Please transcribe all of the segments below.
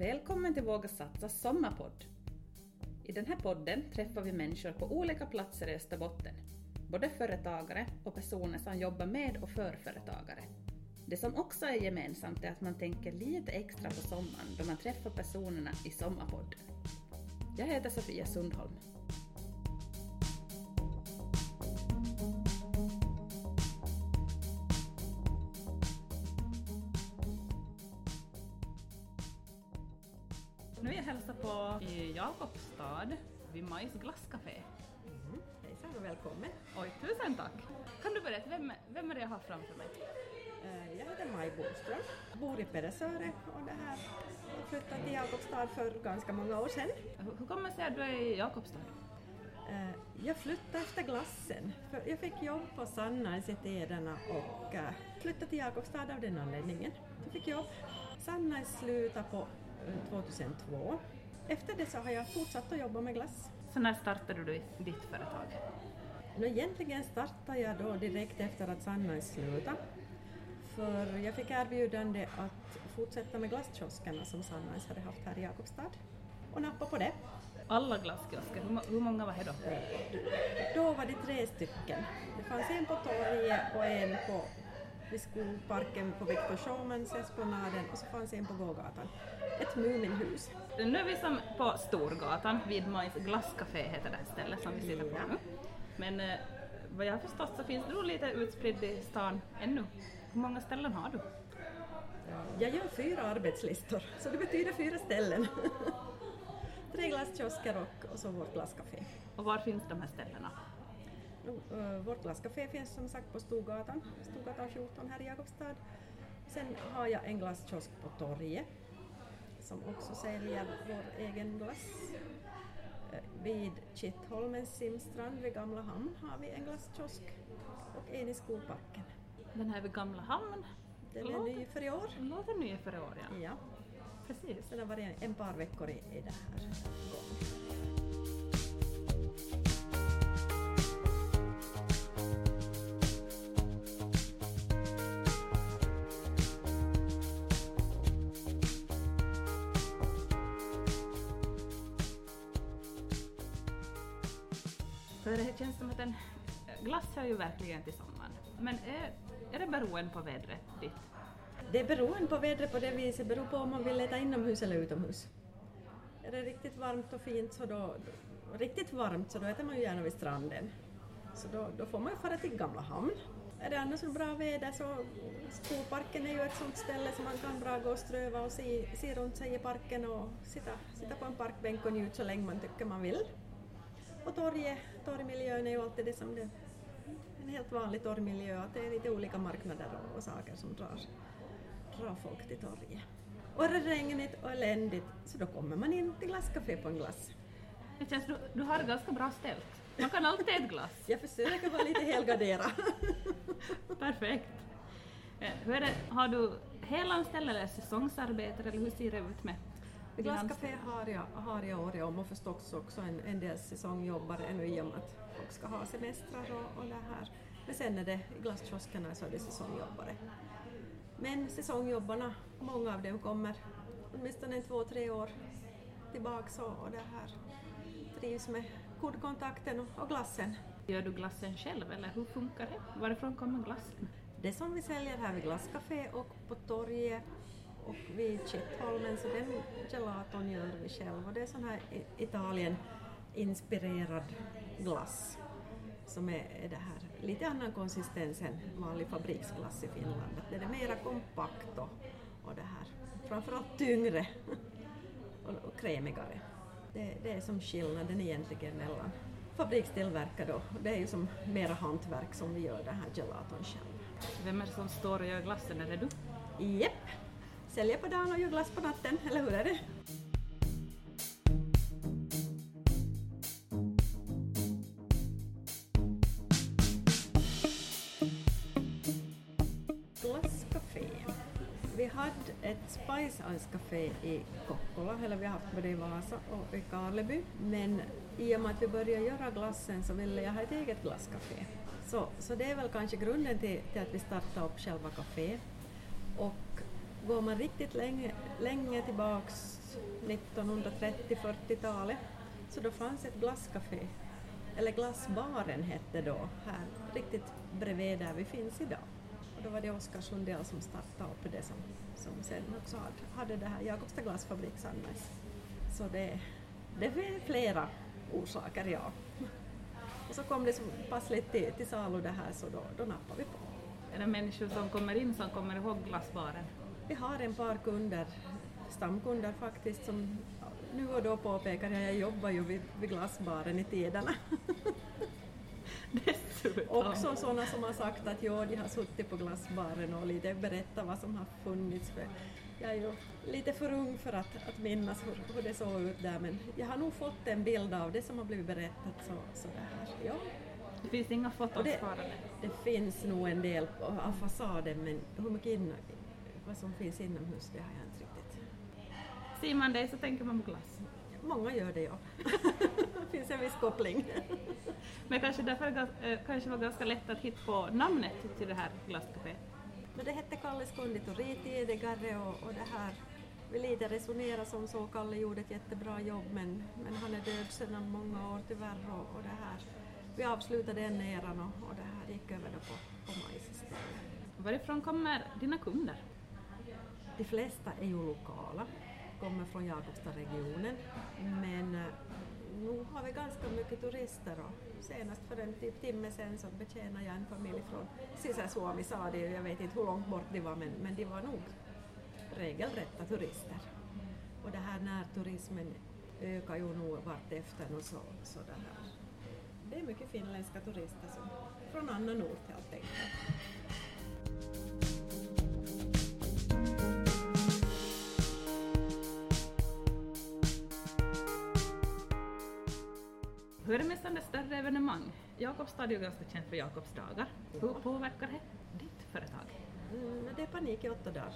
Välkommen till Våga Satsa sommarpodd. I den här podden träffar vi människor på olika platser i Österbotten. Både företagare och personer som jobbar med och för företagare. Det som också är gemensamt är att man tänker lite extra på sommaren då man träffar personerna i Sommarpodden. Jag heter Sofia Sundholm. Nu är jag hälsar på i Jakobstad vid Majs glasscafé. Mm. Hejsan och välkommen. Oj, tusen tack! Kan du berätta, vem, vem är det jag har framför mig? Eh, Jag heter Maj Boström, bor i Pedersöre och det här jag flyttade till Jakobstad för ganska många år sedan. Hur hur kommer det sig att du är i Jakobstad? Eh, Jag flyttade efter glassen, för jag fick jobb på Sannais i Tederna och eh, flyttade till Jakobstad av den anledningen. Jag fick jobb. Sannais slutade på 2002. Efter det så har jag fortsatt att jobba med glass. Så när startade du ditt företag? Nå, egentligen startade jag då direkt efter att Sannais slutade. För jag fick erbjudande att fortsätta med glasskioskerna som Sannais hade haft här i Jakobstad. Och nappa på det. Alla glasskiosker, hur många var det då? Då var det tre stycken. Det fanns en på torget och en på vid skolparken på Victor Showmans Esplanaden och så fanns en på gågatan. Ett Muminhus. Nu är vi som på Storgatan, vid Majs glasscafé heter det här stället som vi sitter på nu. Men eh, vad jag har förstått så finns du nog lite utspridd i stan ännu. Hur många ställen har du? Jag gör fyra arbetslistor, så det betyder fyra ställen. Tre glasskiosker och, och så vårt glasscafé. Och var finns de här ställena? Uh, Vårt glasscafé finns som sagt på Storgatan, Storgatan 14 här i Jakobstad. Sen har jag en glasskiosk på torget som också säljer vår egen glass. Eh, Vid Kittholmens simstrand vid Gamla hamn har vi en glasskiosk och en i skolparken. Den här vid Gamla hamn. Den är Låter- ny för i år. Låter ny för i år, ja. Ja, Precis. den har varit en par veckor i, i det här. För det känns som att en eh, glass hör ju verkligen till sommaren. Men är, är det beroende på vädret ditt? Det är beroende på vädret på det viset, beror på om man vill äta inomhus eller utomhus. Är det riktigt varmt och fint så då, riktigt varmt så då äter man ju gärna vid stranden. Så då, då får man ju fara till Gamla hamn. Är det annars bra väder så Skoparken är ju ett sånt ställe som man kan bra gå och ströva och se, se runt sig i parken och sitta, sitta på en parkbänk och njuta så länge man tycker man vill. Och torget, torgmiljön är ju alltid det som det en helt vanlig torgmiljö, att det är lite olika marknader och, och saker som drar, drar folk till torget. Och är det regnigt och eländigt så då kommer man in till glasscafé på en glass. Det känns du, du har det ganska bra ställt. Man kan alltid äta glass. Jag försöker vara lite helgarderad. Perfekt. Eh, Hur är det, har du helanställd eller säsongsarbetare eller hur ser det ut med glasscafé har jag, har jag året om och förstås också en, en del säsongjobbare ännu i och med att folk ska ha semestrar och, och det här. Men sen är det glasskioskerna så är det säsongjobbare. Men säsongjobbarna, många av dem kommer åtminstone två, tre år tillbaks och, och det här trivs med kundkontakten och, och glassen. Gör du glassen själv eller hur funkar det? Varifrån kommer glassen? Det som vi säljer här vid Glasscafé och på torget och vid Kittholmen, så den gelaton gör vi själva. Och det är sån här Italien-inspirerad glass som är det här lite annan konsistens än vanlig fabriksglass i Finland. Det är mera kompakt och, och det här framförallt tyngre och, och krämigare. Det, det är som skillnaden egentligen mellan fabrikstillverkad och det är ju som mera hantverk som vi gör den här gelaton själv. Vem är det som står och gör glassen? Är det du? Japp! Säljer på dagen och gör glass på natten, eller hur är det? Glasscafé. Vi hade ett Spice Ice Café i Kokkola, eller vi har haft både i Vasa och i Karleby. Men i och med att vi började göra glassen så ville jag ha ett eget glasscafé. Så, så det är väl kanske grunden till, till att vi startade upp själva caféet. Och Går man riktigt länge, länge tillbaks 1930-40-talet så då fanns ett glasscafé, eller Glassbaren hette då, här riktigt bredvid där vi finns idag. Och då var det Oskar Sundell som startade upp det som, som sen också hade, det här Jakobstad glassfabrik Sandnes. Så det, det är flera orsaker, ja. Och så kom det så passligt till, till salu det här så då, då nappade vi på. Är det människor som kommer in som kommer ihåg glassbaren? Vi har en par kunder, stamkunder faktiskt, som nu och då påpekar jag, jag jobbar ju vid, vid glassbaren i tiderna. Också sådana som har sagt att ja, de har suttit på glassbaren och lite berättat vad som har funnits. För jag är ju lite för ung för att, att minnas hur, hur det såg ut där men jag har nog fått en bild av det som har blivit berättat. Så, så där. Ja. Det finns inga foton sparade? Det finns nog en del av fasaden men hur mycket in, vad som finns inomhus det har jag inte riktigt. Ser man dig så tänker man på glass? Många gör det ja. det finns en viss koppling. Men kanske därför äh, kanske var ganska lätt att hitta på namnet till det här glasscaféet? Men det hette Kalles konditori tidigare och, och det här vi lite resonerade som så, Kalle gjorde ett jättebra jobb men, men han är död sedan många år tyvärr och, och det här, vi avslutade den eran och, och det här gick över då på, på majs istället. Varifrån kommer dina kunder? De flesta är ju lokala, kommer från Jakobstadregionen men eh, nu har vi ganska mycket turister och senast för en typ timme sedan så betjänade jag en familj från Sisäsuomi sa de, jag vet inte hur långt bort de var men, men de var nog regelrätta turister. Och det här närturismen ökar ju nog vartefter och så, så det här. Det är mycket finländska turister som, från annan ort helt enkelt. Hur är det med sådana större evenemang? Jakobstad är ju ganska känt för Jakobsdagar. Hur påverkar det ditt företag? Mm, det är panik i åtta dagar.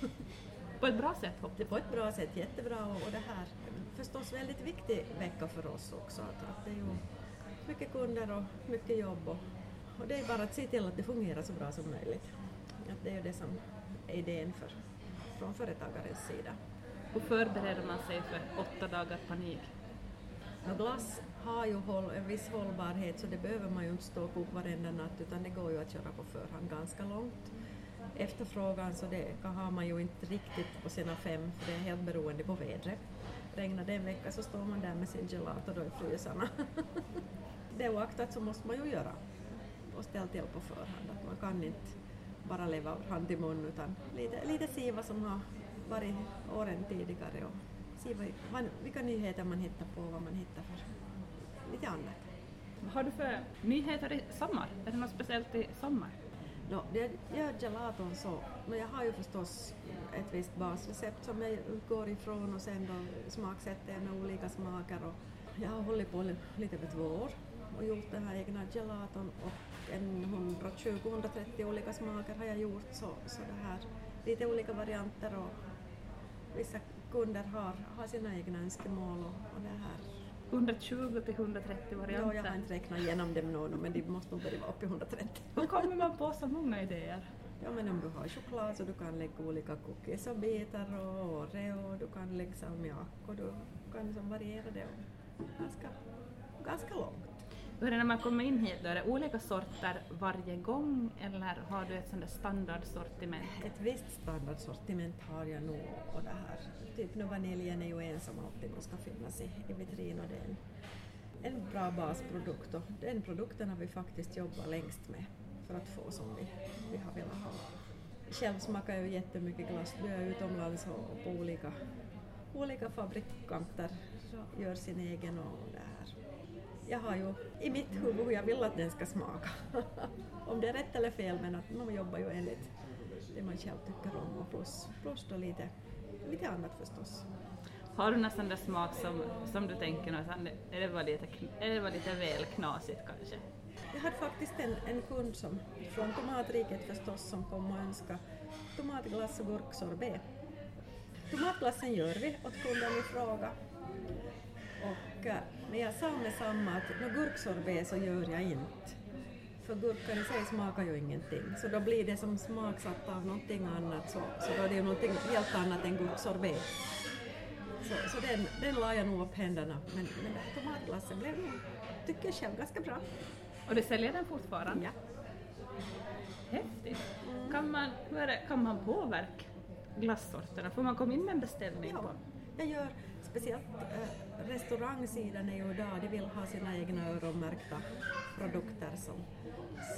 på ett bra sätt hoppas? På ett bra sätt, jättebra och, det här förstås väldigt viktig vecka för oss också. Att, det är ju mycket kunder och mycket jobb och, och, det är bara att se till att det fungerar så bra som möjligt. Att det är ju det som är idén för, från företagarens sida. Hur förbereder man sig för åtta dagars panik? Och glass har ju håll, en viss hållbarhet så det behöver man ju inte stå och koka varenda natt utan det går ju att köra på förhand ganska långt. Efterfrågan så det har man ju inte riktigt på sina fem för det är helt beroende på vädret. Regnar det en vecka så står man där med sin gelato då i frysarna. det oaktat så måste man ju göra och ställa till på förhand att man kan inte bara leva hand i mun utan lite, lite se vad som har varit åren tidigare och se vad, vilka nyheter man hittar på, vad man hittar för lite annat. Vad har du för nyheter i sommar? Är det något speciellt i sommar? No, jag gör gelaton så, men jag har ju förstås ett visst basrecept som jag utgår ifrån och sen då smaksätter jag med olika smaker och jag har hållit på lite över två år och gjort den här egna gelaton och en 120-130 olika smaker har jag gjort så, så det här lite olika varianter och vissa kunder har, har sina egna önskemål och, och det här 120 till 130 varianter? Ja, jag har inte räknat igenom dem nu men de måste nog börja vara uppe i 130. Hur kommer man på så många idéer? Ja men om du har choklad så du kan lägga olika cookies och bitar och Oreo du kan lägga salmiak och du kan liksom variera det ganska, ganska långt. Hur är det när man kommer in hit då? Är det olika sorter varje gång eller har du ett sånt standardsortiment? Ett visst standardsortiment har jag nog och det här. Typ nu vaniljen är ju en som alltid måste finnas i, i vitrin och det är en, en bra basprodukt och den produkten har vi faktiskt jobbat längst med för att få som vi, vi har velat ha. Själv smakar jag jättemycket glass, du är utomlands och på olika, olika fabrikanter gör sin egen och det här jag har ju i mitt huvud hur jag vill att den ska smaka. om det är rätt eller fel men att man jobbar ju enligt det man själv tycker om och plus, plus då lite, lite annat förstås. Har du nästan den smak som, som du tänker att är det var lite, det var lite väl knasigt kanske? Jag hade faktiskt en, en kund som, från tomatriket förstås som kom och önskade tomatglass och gurksorbet. Tomatglassen gör vi åt kunden i fråga och, men jag sa med samma att no, gurksorbet så gör jag inte. För gurkan i sig smakar ju ingenting, så då blir det som smaksatt av någonting annat, så, så då är det ju någonting helt annat än gurksorbet. Så, så den, den la jag nog upp händerna, men, men tomatglassen blev nog, tycker jag själv, ganska bra. Och du säljer den fortfarande? Ja. Häftigt. Kan man, hur är det, kan man påverka glassorterna? Får man komma in med en beställning? Ja, på? jag gör speciellt eh, restaurangsidan är ju idag, de vill ha sina egna öronmärkta produkter som,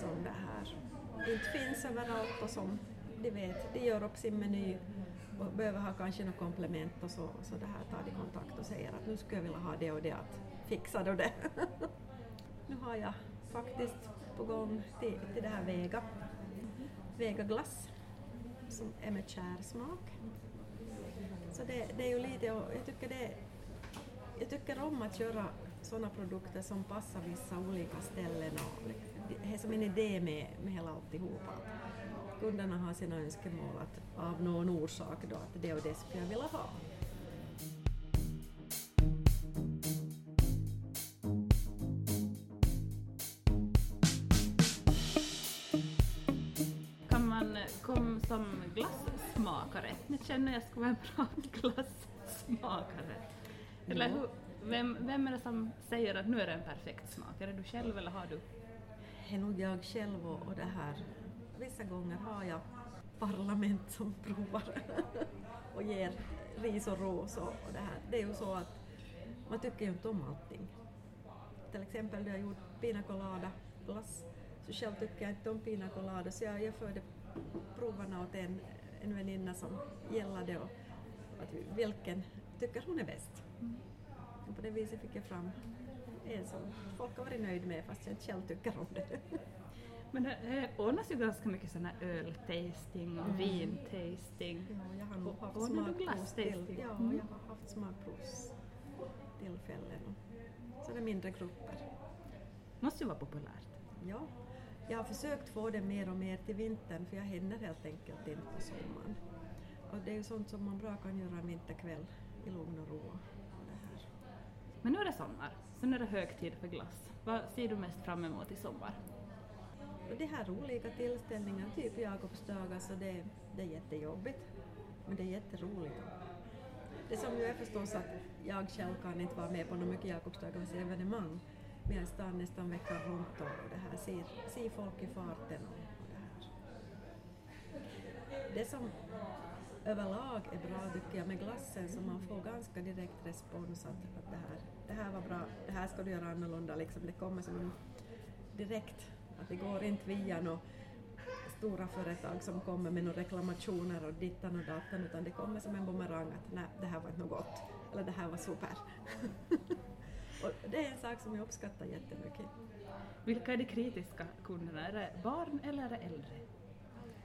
som det här inte finns överallt och som de vet, de gör upp sin meny och behöver ha kanske något komplement och så, så det här tar de kontakt och säger att nu skulle jag vilja ha det och det, att fixa då det. nu har jag faktiskt på gång till, till det här Vega, Vega glass som är med kärsmak. Så det, det är ju lite, och jag tycker det jag tycker om att göra sådana produkter som passar vissa olika ställen och det är som en idé med, med hela alltihopa. Kunderna har sina önskemål att av någon orsak då att det och det skulle jag vilja ha. Känner jag skulle vara en bra glassmakare. Eller hur, vem, vem är det som säger att nu är det en perfekt smak? Är det du själv eller har du? Det är nog jag själv och, och det här. Vissa gånger har jag parlament som provar och ger ris och ros och, och det här. Det är ju så att man tycker ju inte om allting. Till exempel när jag gjort pina colada glass så själv tycker jag inte om pina colada så jag, jag förde provarna åt en, en väninna som gillade och att vilken tycker hon är bäst. Och på det viset fick jag fram en som folk har varit nöjd med fast jag inte själv tycker om det. Men det det ordnas ju ganska mycket sådana öltasting och Mm. vintasting. Ja, jag har nog haft och när du smakprovs glasstasting? till, ja, Mm. jag har haft smakprovstillfällen och sådana mindre grupper. måste ju vara populärt. Ja, jag har försökt få det mer och mer till vintern för jag hinner helt enkelt inte på sommaren. Och det är ju sånt som man bra kan göra en vinterkväll i lugn och ro. Men nu är det sommar, så nu är det hög tid för glass. Vad ser du mest fram emot i sommar? Det här olika tillställningar, typ Jakobsdagar, så det, det är jättejobbigt. Men det är jätteroligt. Det som ju är förstås att jag själv kan inte vara med på några mycket Jakobsdagars evenemang medan stan nästan veckan runt och det här ser, ser folk i farten och, det här. Det som överlag är bra tycker jag med glassen så man får ganska direkt respons att, att det, här, det här var bra, det här ska du göra annorlunda liksom. Det kommer som en direkt, att det går inte via några stora företag som kommer med några reklamationer och dittan och datan utan det kommer som en bumerang att nej, det här var inte något gott eller det här var super. och det är en sak som jag uppskattar jättemycket. Vilka är de kritiska kunderna? Är det barn eller är det äldre?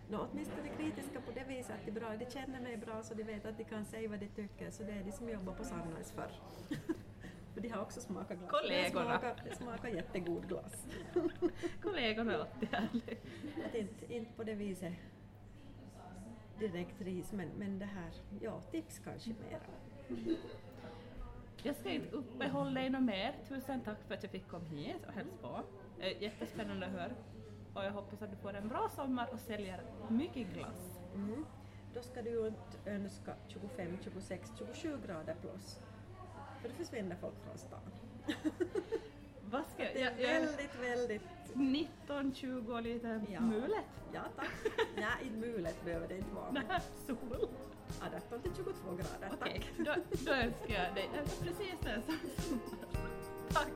Nå, åtminstone kritiska på det viset att de, bra, de känner mig bra så de vet att de kan säga vad de tycker så det är de som jobbar på Sunrise förr. För de har också smakat glass. Kollegorna. Det smakar, det smakar jättegod glass. Kollegorna är alltid härliga. Att inte, inte på det viset direkt ris men, men det här, ja tips kanske mera. Jag ska inte uppehålla dig något mer. Tusen tack för att jag fick komma hit och hälsa på. Eh, Jättespännande att höra. Och jag hoppas att du får en bra sommar och säljer mycket glass. Mm. Då ska du ju inte önska 25, 26, 27 grader plus. För då försvinner folk från stan. Vad ska jag... Jag, jag väldigt, väldigt 19, 20 och lite Ja. mulet. Ja tack. Nej, inte mulet behöver det inte vara. Nej, sol. 18 till 22 grader, Okej, tack. då, då önskar jag dig precis sån sommar. Tack!